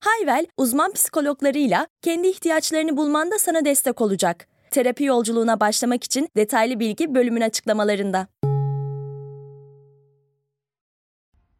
Hayvel, uzman psikologlarıyla kendi ihtiyaçlarını bulmanda sana destek olacak. Terapi yolculuğuna başlamak için detaylı bilgi bölümün açıklamalarında.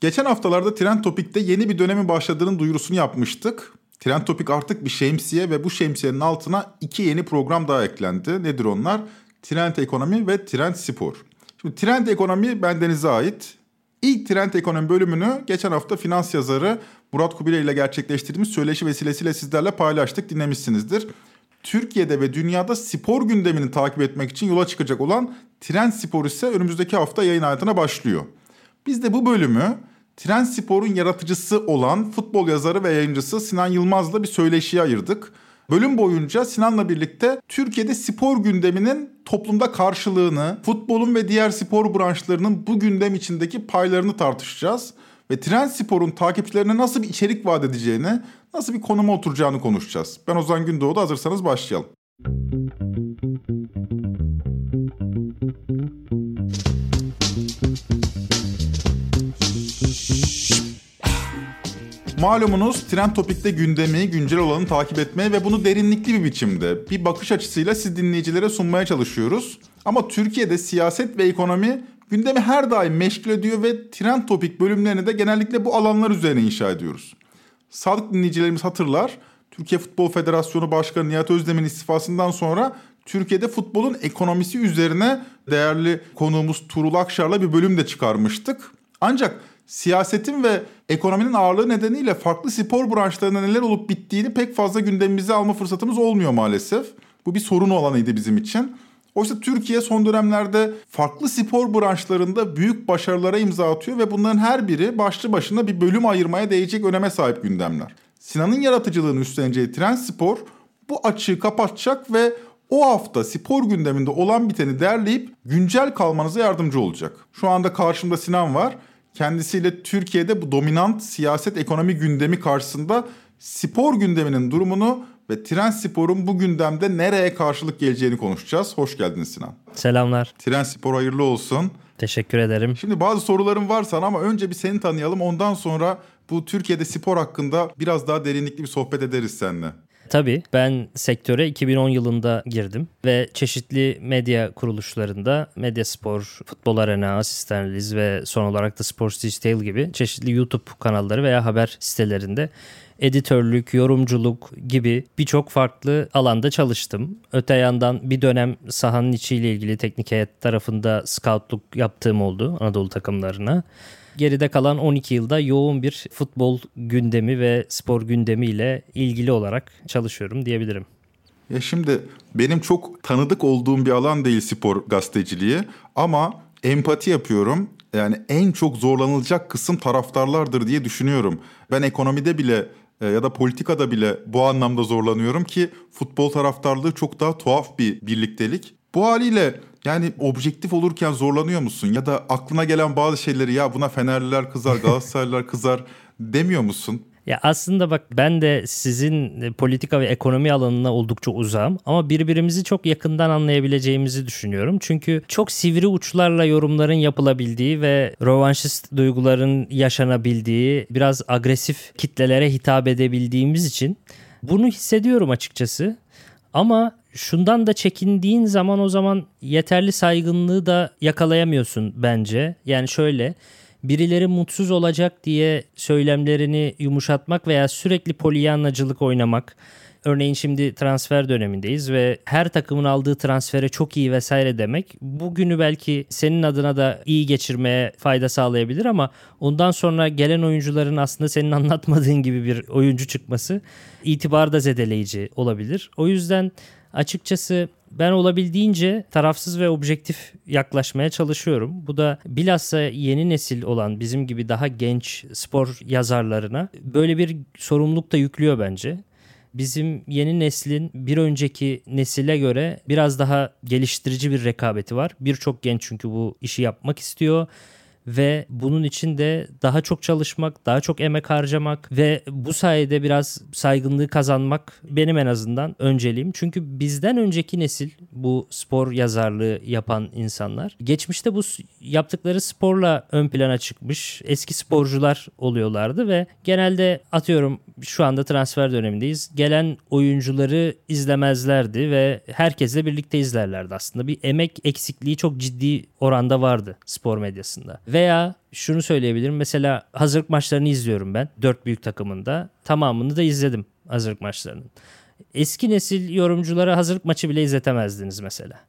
Geçen haftalarda Trend Topik'te yeni bir dönemin başladığının duyurusunu yapmıştık. Trend Topik artık bir şemsiye ve bu şemsiyenin altına iki yeni program daha eklendi. Nedir onlar? Trend Ekonomi ve Trend Spor. Şimdi Trend Ekonomi bendenize ait. İlk Trend Ekonomi bölümünü geçen hafta finans yazarı Murat Kubilay ile gerçekleştirdiğimiz söyleşi vesilesiyle sizlerle paylaştık, dinlemişsinizdir. Türkiye'de ve dünyada spor gündemini takip etmek için yola çıkacak olan Trend Spor ise önümüzdeki hafta yayın hayatına başlıyor. Biz de bu bölümü Trend Spor'un yaratıcısı olan futbol yazarı ve yayıncısı Sinan Yılmaz'la bir söyleşiye ayırdık. Bölüm boyunca Sinan'la birlikte Türkiye'de spor gündeminin toplumda karşılığını, futbolun ve diğer spor branşlarının bu gündem içindeki paylarını tartışacağız. Ve Trend Spor'un takipçilerine nasıl bir içerik vaat edeceğini, nasıl bir konuma oturacağını konuşacağız. Ben Ozan Gündoğdu, hazırsanız başlayalım. Malumunuz Trend Topik'te gündemi, güncel olanı takip etmeye ve bunu derinlikli bir biçimde, bir bakış açısıyla siz dinleyicilere sunmaya çalışıyoruz. Ama Türkiye'de siyaset ve ekonomi gündemi her daim meşgul ediyor ve Trend Topik bölümlerini de genellikle bu alanlar üzerine inşa ediyoruz. Sadık dinleyicilerimiz hatırlar, Türkiye Futbol Federasyonu Başkanı Nihat Özdemir'in istifasından sonra Türkiye'de futbolun ekonomisi üzerine değerli konuğumuz Turul Akşar'la bir bölüm de çıkarmıştık. Ancak siyasetin ve ekonominin ağırlığı nedeniyle farklı spor branşlarında neler olup bittiğini pek fazla gündemimize alma fırsatımız olmuyor maalesef. Bu bir sorun olanıydı bizim için. Oysa Türkiye son dönemlerde farklı spor branşlarında büyük başarılara imza atıyor ve bunların her biri başlı başına bir bölüm ayırmaya değecek öneme sahip gündemler. Sinan'ın yaratıcılığını üstleneceği Spor bu açığı kapatacak ve o hafta spor gündeminde olan biteni derleyip güncel kalmanıza yardımcı olacak. Şu anda karşımda Sinan var kendisiyle Türkiye'de bu dominant siyaset ekonomi gündemi karşısında spor gündeminin durumunu ve tren sporun bu gündemde nereye karşılık geleceğini konuşacağız. Hoş geldin Sinan. Selamlar. Tren spor hayırlı olsun. Teşekkür ederim. Şimdi bazı sorularım var sana ama önce bir seni tanıyalım. Ondan sonra bu Türkiye'de spor hakkında biraz daha derinlikli bir sohbet ederiz seninle. Tabii ben sektöre 2010 yılında girdim ve çeşitli medya kuruluşlarında Medyaspor, Futbol Arena, Asistanliz ve son olarak da Sports Digital gibi çeşitli YouTube kanalları veya haber sitelerinde editörlük, yorumculuk gibi birçok farklı alanda çalıştım. Öte yandan bir dönem sahanın içiyle ilgili teknik heyet tarafında scoutluk yaptığım oldu Anadolu takımlarına. Geride kalan 12 yılda yoğun bir futbol gündemi ve spor gündemiyle ilgili olarak çalışıyorum diyebilirim. Ya şimdi benim çok tanıdık olduğum bir alan değil spor gazeteciliği ama empati yapıyorum. Yani en çok zorlanılacak kısım taraftarlardır diye düşünüyorum. Ben ekonomide bile ya da politikada bile bu anlamda zorlanıyorum ki futbol taraftarlığı çok daha tuhaf bir birliktelik. Bu haliyle yani objektif olurken zorlanıyor musun? Ya da aklına gelen bazı şeyleri ya buna Fenerliler kızar, Galatasaraylılar kızar demiyor musun? Ya aslında bak ben de sizin e, politika ve ekonomi alanına oldukça uzağım ama birbirimizi çok yakından anlayabileceğimizi düşünüyorum. Çünkü çok sivri uçlarla yorumların yapılabildiği ve rovanşist duyguların yaşanabildiği, biraz agresif kitlelere hitap edebildiğimiz için bunu hissediyorum açıkçası. Ama şundan da çekindiğin zaman o zaman yeterli saygınlığı da yakalayamıyorsun bence. Yani şöyle birileri mutsuz olacak diye söylemlerini yumuşatmak veya sürekli polyanlacılık oynamak. Örneğin şimdi transfer dönemindeyiz ve her takımın aldığı transfere çok iyi vesaire demek bugünü belki senin adına da iyi geçirmeye fayda sağlayabilir ama ondan sonra gelen oyuncuların aslında senin anlatmadığın gibi bir oyuncu çıkması itibarı da zedeleyici olabilir. O yüzden açıkçası ben olabildiğince tarafsız ve objektif yaklaşmaya çalışıyorum. Bu da bilhassa yeni nesil olan bizim gibi daha genç spor yazarlarına böyle bir sorumluluk da yüklüyor bence. bizim yeni neslin bir önceki nesile göre biraz daha geliştirici bir rekabeti var. Birçok genç çünkü bu işi yapmak istiyor ve bunun için de daha çok çalışmak, daha çok emek harcamak ve bu sayede biraz saygınlığı kazanmak benim en azından önceliğim. Çünkü bizden önceki nesil bu spor yazarlığı yapan insanlar geçmişte bu yaptıkları sporla ön plana çıkmış eski sporcular oluyorlardı ve genelde atıyorum şu anda transfer dönemindeyiz. Gelen oyuncuları izlemezlerdi ve herkesle birlikte izlerlerdi aslında. Bir emek eksikliği çok ciddi oranda vardı spor medyasında. Veya şunu söyleyebilirim. Mesela hazırlık maçlarını izliyorum ben. Dört büyük takımında. Tamamını da izledim hazırlık maçlarının. Eski nesil yorumculara hazırlık maçı bile izletemezdiniz mesela.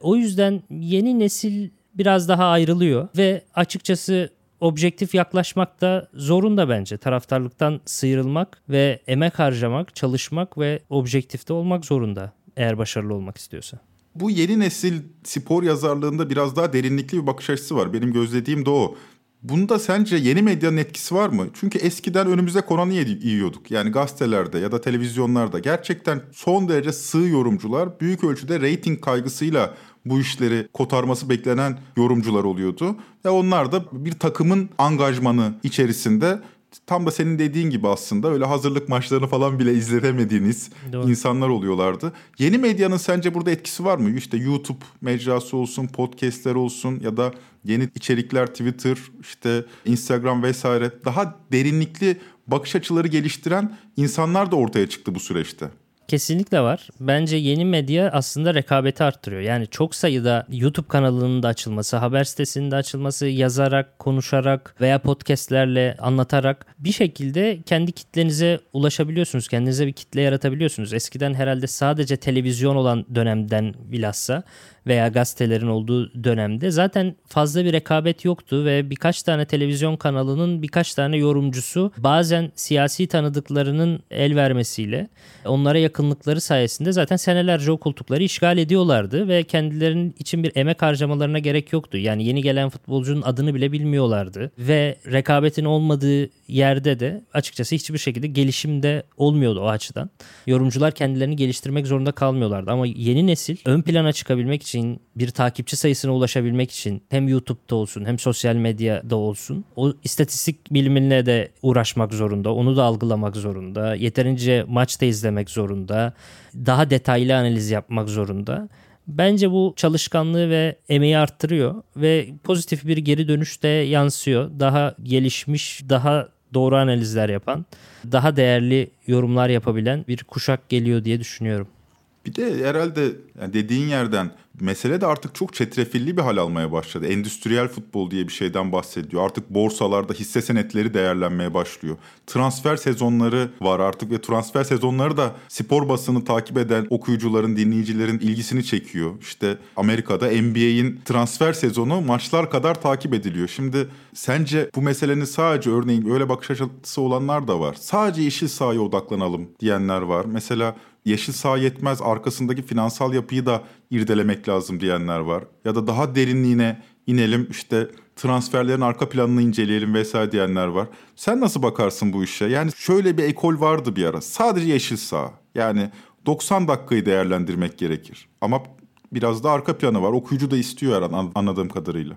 O yüzden yeni nesil biraz daha ayrılıyor ve açıkçası objektif yaklaşmak da zorunda bence. Taraftarlıktan sıyrılmak ve emek harcamak, çalışmak ve objektifte olmak zorunda eğer başarılı olmak istiyorsa. Bu yeni nesil spor yazarlığında biraz daha derinlikli bir bakış açısı var. Benim gözlediğim de o. Bunda sence yeni medyanın etkisi var mı? Çünkü eskiden önümüze Konan'ı yiyorduk. Yani gazetelerde ya da televizyonlarda gerçekten son derece sığ yorumcular büyük ölçüde reyting kaygısıyla bu işleri kotarması beklenen yorumcular oluyordu. Ve onlar da bir takımın angajmanı içerisinde tam da senin dediğin gibi aslında öyle hazırlık maçlarını falan bile izletemediğiniz Doğru. insanlar oluyorlardı. Yeni medyanın sence burada etkisi var mı? İşte YouTube mecrası olsun, podcastler olsun ya da yeni içerikler Twitter, işte Instagram vesaire daha derinlikli bakış açıları geliştiren insanlar da ortaya çıktı bu süreçte. Kesinlikle var. Bence yeni medya aslında rekabeti arttırıyor. Yani çok sayıda YouTube kanalının da açılması, haber sitesinin de açılması, yazarak, konuşarak veya podcastlerle anlatarak bir şekilde kendi kitlenize ulaşabiliyorsunuz. Kendinize bir kitle yaratabiliyorsunuz. Eskiden herhalde sadece televizyon olan dönemden bilhassa veya gazetelerin olduğu dönemde zaten fazla bir rekabet yoktu ve birkaç tane televizyon kanalının birkaç tane yorumcusu bazen siyasi tanıdıklarının el vermesiyle onlara yakınlıkları sayesinde zaten senelerce o koltukları işgal ediyorlardı ve kendilerinin için bir emek harcamalarına gerek yoktu. Yani yeni gelen futbolcunun adını bile bilmiyorlardı ve rekabetin olmadığı yerde de açıkçası hiçbir şekilde gelişimde olmuyordu o açıdan. Yorumcular kendilerini geliştirmek zorunda kalmıyorlardı ama yeni nesil ön plana çıkabilmek için, bir takipçi sayısına ulaşabilmek için hem YouTube'da olsun hem sosyal medyada olsun o istatistik bilimine de uğraşmak zorunda. Onu da algılamak zorunda. Yeterince maçta izlemek zorunda. Daha detaylı analiz yapmak zorunda. Bence bu çalışkanlığı ve emeği arttırıyor ve pozitif bir geri dönüş de yansıyor. Daha gelişmiş, daha doğru analizler yapan, daha değerli yorumlar yapabilen bir kuşak geliyor diye düşünüyorum. Bir de herhalde dediğin yerden mesele de artık çok çetrefilli bir hal almaya başladı. Endüstriyel futbol diye bir şeyden bahsediyor. Artık borsalarda hisse senetleri değerlenmeye başlıyor. Transfer sezonları var artık ve transfer sezonları da spor basını takip eden okuyucuların, dinleyicilerin ilgisini çekiyor. İşte Amerika'da NBA'in transfer sezonu maçlar kadar takip ediliyor. Şimdi sence bu meselenin sadece örneğin öyle bakış açısı olanlar da var. Sadece yeşil sahaya odaklanalım diyenler var. Mesela yeşil saha yetmez arkasındaki finansal yapıyı da irdelemek lazım diyenler var. Ya da daha derinliğine inelim işte transferlerin arka planını inceleyelim vesaire diyenler var. Sen nasıl bakarsın bu işe? Yani şöyle bir ekol vardı bir ara. Sadece yeşil saha. Yani 90 dakikayı değerlendirmek gerekir. Ama biraz da arka planı var. Okuyucu da istiyor her an anladığım kadarıyla.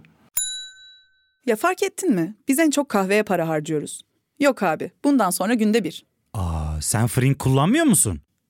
Ya fark ettin mi? Biz en çok kahveye para harcıyoruz. Yok abi bundan sonra günde bir. Aa, sen Frink kullanmıyor musun?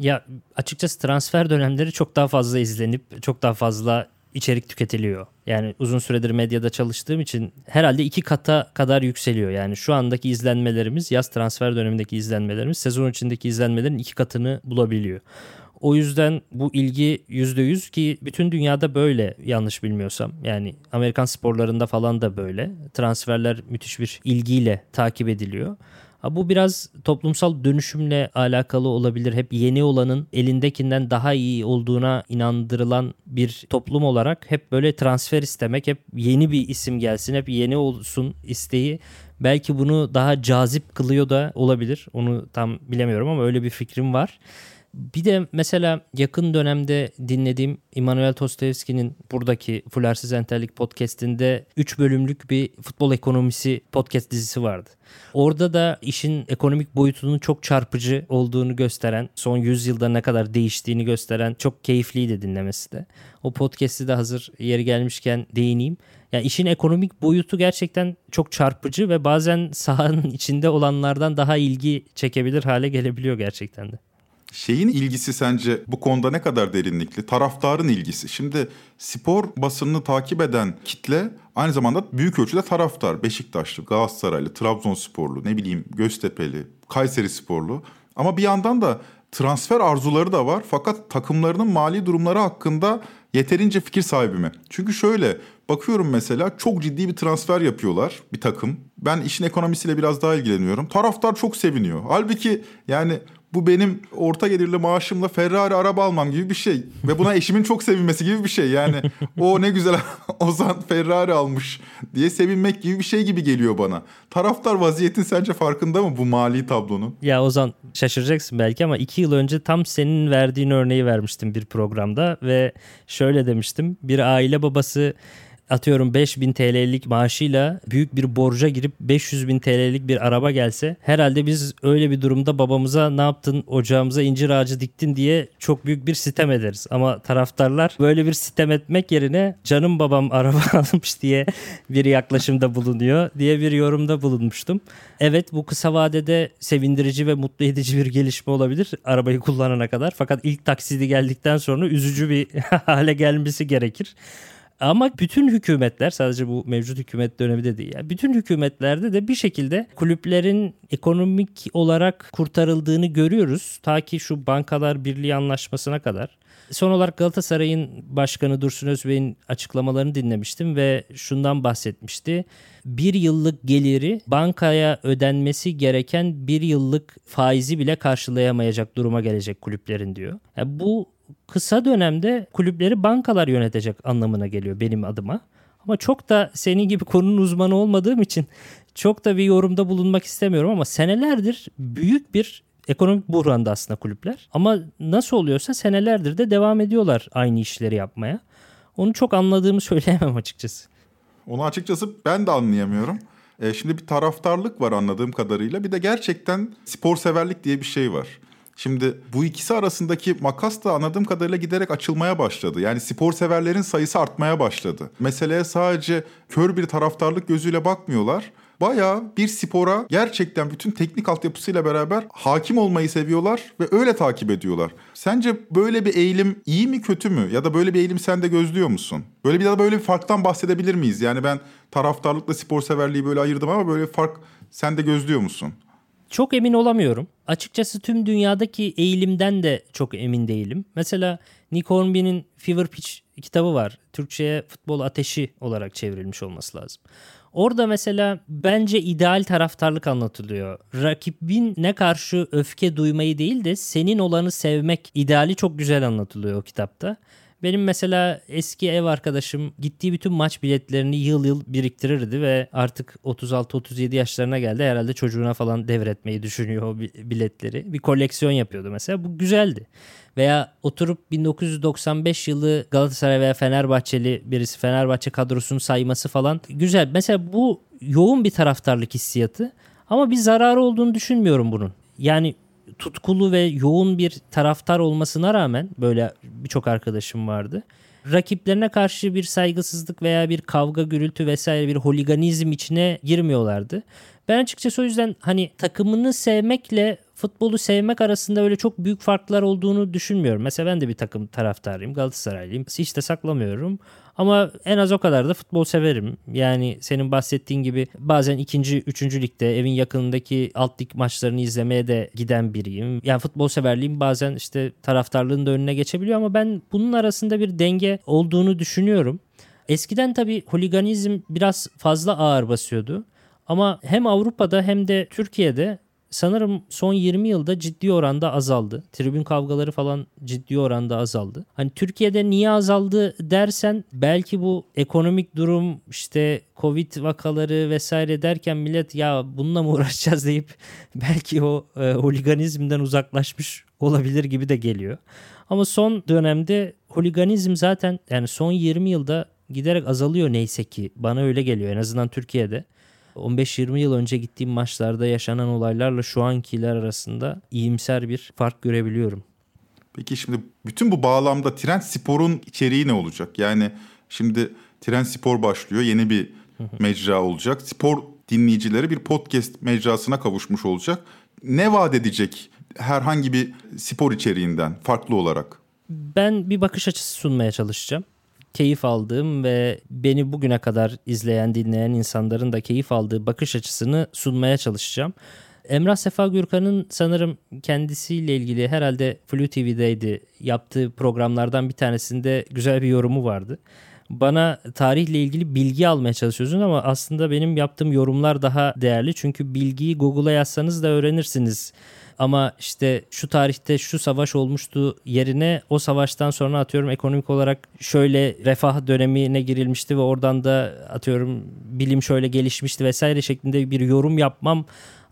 Ya açıkçası transfer dönemleri çok daha fazla izlenip çok daha fazla içerik tüketiliyor. Yani uzun süredir medyada çalıştığım için herhalde iki kata kadar yükseliyor. Yani şu andaki izlenmelerimiz yaz transfer dönemindeki izlenmelerimiz sezon içindeki izlenmelerin iki katını bulabiliyor. O yüzden bu ilgi %100 ki bütün dünyada böyle yanlış bilmiyorsam. Yani Amerikan sporlarında falan da böyle. Transferler müthiş bir ilgiyle takip ediliyor. Bu biraz toplumsal dönüşümle alakalı olabilir. Hep yeni olanın elindekinden daha iyi olduğuna inandırılan bir toplum olarak hep böyle transfer istemek, hep yeni bir isim gelsin, hep yeni olsun isteği belki bunu daha cazip kılıyor da olabilir. Onu tam bilemiyorum ama öyle bir fikrim var. Bir de mesela yakın dönemde dinlediğim Immanuel Tostoyevski'nin buradaki Fularsiz Entellik podcastinde 3 bölümlük bir futbol ekonomisi podcast dizisi vardı. Orada da işin ekonomik boyutunun çok çarpıcı olduğunu gösteren, son 100 yılda ne kadar değiştiğini gösteren çok keyifliydi dinlemesi de. O podcast'i de hazır yeri gelmişken değineyim. Yani işin ekonomik boyutu gerçekten çok çarpıcı ve bazen sahanın içinde olanlardan daha ilgi çekebilir hale gelebiliyor gerçekten de. Şeyin ilgisi sence bu konuda ne kadar derinlikli? Taraftarın ilgisi. Şimdi spor basınını takip eden kitle aynı zamanda büyük ölçüde taraftar. Beşiktaşlı, Galatasaraylı, Trabzonsporlu, ne bileyim Göztepe'li, Kayseri Sporlu. Ama bir yandan da transfer arzuları da var. Fakat takımlarının mali durumları hakkında yeterince fikir sahibi mi? Çünkü şöyle bakıyorum mesela çok ciddi bir transfer yapıyorlar bir takım. Ben işin ekonomisiyle biraz daha ilgileniyorum. Taraftar çok seviniyor. Halbuki yani bu benim orta gelirli maaşımla Ferrari araba almam gibi bir şey. Ve buna eşimin çok sevinmesi gibi bir şey. Yani o ne güzel Ozan Ferrari almış diye sevinmek gibi bir şey gibi geliyor bana. Taraftar vaziyetin sence farkında mı bu mali tablonun? Ya Ozan şaşıracaksın belki ama iki yıl önce tam senin verdiğin örneği vermiştim bir programda. Ve şöyle demiştim bir aile babası atıyorum 5000 TL'lik maaşıyla büyük bir borca girip 500 bin TL'lik bir araba gelse herhalde biz öyle bir durumda babamıza ne yaptın ocağımıza incir ağacı diktin diye çok büyük bir sitem ederiz. Ama taraftarlar böyle bir sitem etmek yerine canım babam araba almış diye bir yaklaşımda bulunuyor diye bir yorumda bulunmuştum. Evet bu kısa vadede sevindirici ve mutlu edici bir gelişme olabilir arabayı kullanana kadar. Fakat ilk taksidi geldikten sonra üzücü bir hale gelmesi gerekir. Ama bütün hükümetler sadece bu mevcut hükümet dönemi de değil. Yani bütün hükümetlerde de bir şekilde kulüplerin ekonomik olarak kurtarıldığını görüyoruz. Ta ki şu bankalar birliği anlaşmasına kadar. Son olarak Galatasaray'ın başkanı Dursun Özbey'in açıklamalarını dinlemiştim ve şundan bahsetmişti. Bir yıllık geliri bankaya ödenmesi gereken bir yıllık faizi bile karşılayamayacak duruma gelecek kulüplerin diyor. Yani bu kısa dönemde kulüpleri bankalar yönetecek anlamına geliyor benim adıma. Ama çok da senin gibi konunun uzmanı olmadığım için çok da bir yorumda bulunmak istemiyorum ama senelerdir büyük bir ekonomik buhranda aslında kulüpler. Ama nasıl oluyorsa senelerdir de devam ediyorlar aynı işleri yapmaya. Onu çok anladığımı söyleyemem açıkçası. Onu açıkçası ben de anlayamıyorum. E, şimdi bir taraftarlık var anladığım kadarıyla. Bir de gerçekten spor severlik diye bir şey var. Şimdi bu ikisi arasındaki makas da anladığım kadarıyla giderek açılmaya başladı. Yani spor severlerin sayısı artmaya başladı. Meseleye sadece kör bir taraftarlık gözüyle bakmıyorlar. Baya bir spora gerçekten bütün teknik altyapısıyla beraber hakim olmayı seviyorlar ve öyle takip ediyorlar. Sence böyle bir eğilim iyi mi kötü mü? Ya da böyle bir eğilim sen de gözlüyor musun? Böyle bir ya da böyle bir farktan bahsedebilir miyiz? Yani ben taraftarlıkla spor severliği böyle ayırdım ama böyle bir fark sen de gözlüyor musun? Çok emin olamıyorum. Açıkçası tüm dünyadaki eğilimden de çok emin değilim. Mesela Nick Hornby'nin Fever Pitch kitabı var. Türkçe'ye futbol ateşi olarak çevrilmiş olması lazım. Orada mesela bence ideal taraftarlık anlatılıyor. Rakibin ne karşı öfke duymayı değil de senin olanı sevmek ideali çok güzel anlatılıyor o kitapta. Benim mesela eski ev arkadaşım gittiği bütün maç biletlerini yıl yıl biriktirirdi ve artık 36-37 yaşlarına geldi. Herhalde çocuğuna falan devretmeyi düşünüyor o biletleri. Bir koleksiyon yapıyordu mesela. Bu güzeldi. Veya oturup 1995 yılı Galatasaray veya Fenerbahçeli birisi Fenerbahçe kadrosunu sayması falan güzel. Mesela bu yoğun bir taraftarlık hissiyatı ama bir zararı olduğunu düşünmüyorum bunun. Yani tutkulu ve yoğun bir taraftar olmasına rağmen böyle birçok arkadaşım vardı. Rakiplerine karşı bir saygısızlık veya bir kavga, gürültü vesaire bir holiganizm içine girmiyorlardı. Ben açıkçası o yüzden hani takımını sevmekle futbolu sevmek arasında öyle çok büyük farklar olduğunu düşünmüyorum. Mesela ben de bir takım taraftarıyım. Galatasaraylıyım. Hiç de saklamıyorum. Ama en az o kadar da futbol severim. Yani senin bahsettiğin gibi bazen ikinci, üçüncü ligde evin yakınındaki alt lig maçlarını izlemeye de giden biriyim. Yani futbol severliğim bazen işte taraftarlığın da önüne geçebiliyor ama ben bunun arasında bir denge olduğunu düşünüyorum. Eskiden tabii holiganizm biraz fazla ağır basıyordu. Ama hem Avrupa'da hem de Türkiye'de sanırım son 20 yılda ciddi oranda azaldı. Tribün kavgaları falan ciddi oranda azaldı. Hani Türkiye'de niye azaldı dersen belki bu ekonomik durum işte Covid vakaları vesaire derken millet ya bununla mı uğraşacağız deyip belki o e, holiganizmden uzaklaşmış olabilir gibi de geliyor. Ama son dönemde holiganizm zaten yani son 20 yılda giderek azalıyor neyse ki. Bana öyle geliyor en azından Türkiye'de. 15-20 yıl önce gittiğim maçlarda yaşanan olaylarla şu ankiler arasında iyimser bir fark görebiliyorum. Peki şimdi bütün bu bağlamda Trend Spor'un içeriği ne olacak? Yani şimdi Trend Spor başlıyor. Yeni bir mecra olacak. Spor dinleyicileri bir podcast mecrasına kavuşmuş olacak. Ne vaat edecek herhangi bir spor içeriğinden farklı olarak? Ben bir bakış açısı sunmaya çalışacağım keyif aldığım ve beni bugüne kadar izleyen, dinleyen insanların da keyif aldığı bakış açısını sunmaya çalışacağım. Emrah Sefa Gürkan'ın sanırım kendisiyle ilgili herhalde Flu TV'deydi yaptığı programlardan bir tanesinde güzel bir yorumu vardı. Bana tarihle ilgili bilgi almaya çalışıyorsun ama aslında benim yaptığım yorumlar daha değerli. Çünkü bilgiyi Google'a yazsanız da öğrenirsiniz ama işte şu tarihte şu savaş olmuştu yerine o savaştan sonra atıyorum ekonomik olarak şöyle refah dönemine girilmişti ve oradan da atıyorum bilim şöyle gelişmişti vesaire şeklinde bir yorum yapmam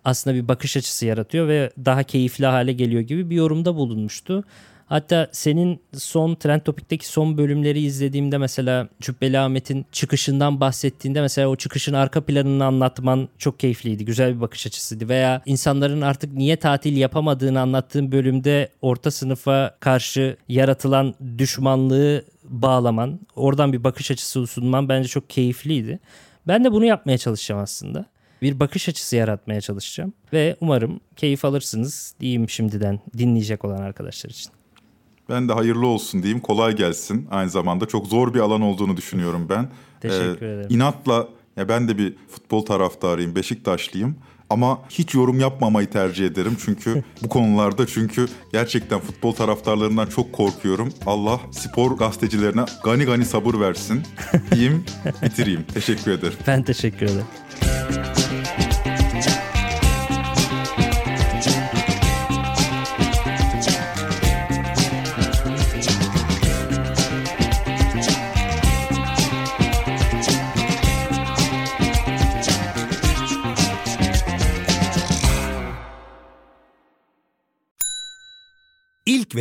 aslında bir bakış açısı yaratıyor ve daha keyifli hale geliyor gibi bir yorumda bulunmuştu. Hatta senin son Trend Topik'teki son bölümleri izlediğimde mesela Cübbeli Ahmet'in çıkışından bahsettiğinde mesela o çıkışın arka planını anlatman çok keyifliydi. Güzel bir bakış açısıydı. Veya insanların artık niye tatil yapamadığını anlattığın bölümde orta sınıfa karşı yaratılan düşmanlığı bağlaman, oradan bir bakış açısı sunman bence çok keyifliydi. Ben de bunu yapmaya çalışacağım aslında bir bakış açısı yaratmaya çalışacağım ve umarım keyif alırsınız diyeyim şimdiden dinleyecek olan arkadaşlar için. Ben de hayırlı olsun diyeyim. Kolay gelsin. Aynı zamanda çok zor bir alan olduğunu düşünüyorum ben. Teşekkür ee, ederim. İnatla ya ben de bir futbol taraftarıyım, Beşiktaşlıyım. Ama hiç yorum yapmamayı tercih ederim çünkü bu konularda çünkü gerçekten futbol taraftarlarından çok korkuyorum. Allah spor gazetecilerine gani gani sabır versin diyeyim bitireyim. Teşekkür ederim. Ben teşekkür ederim.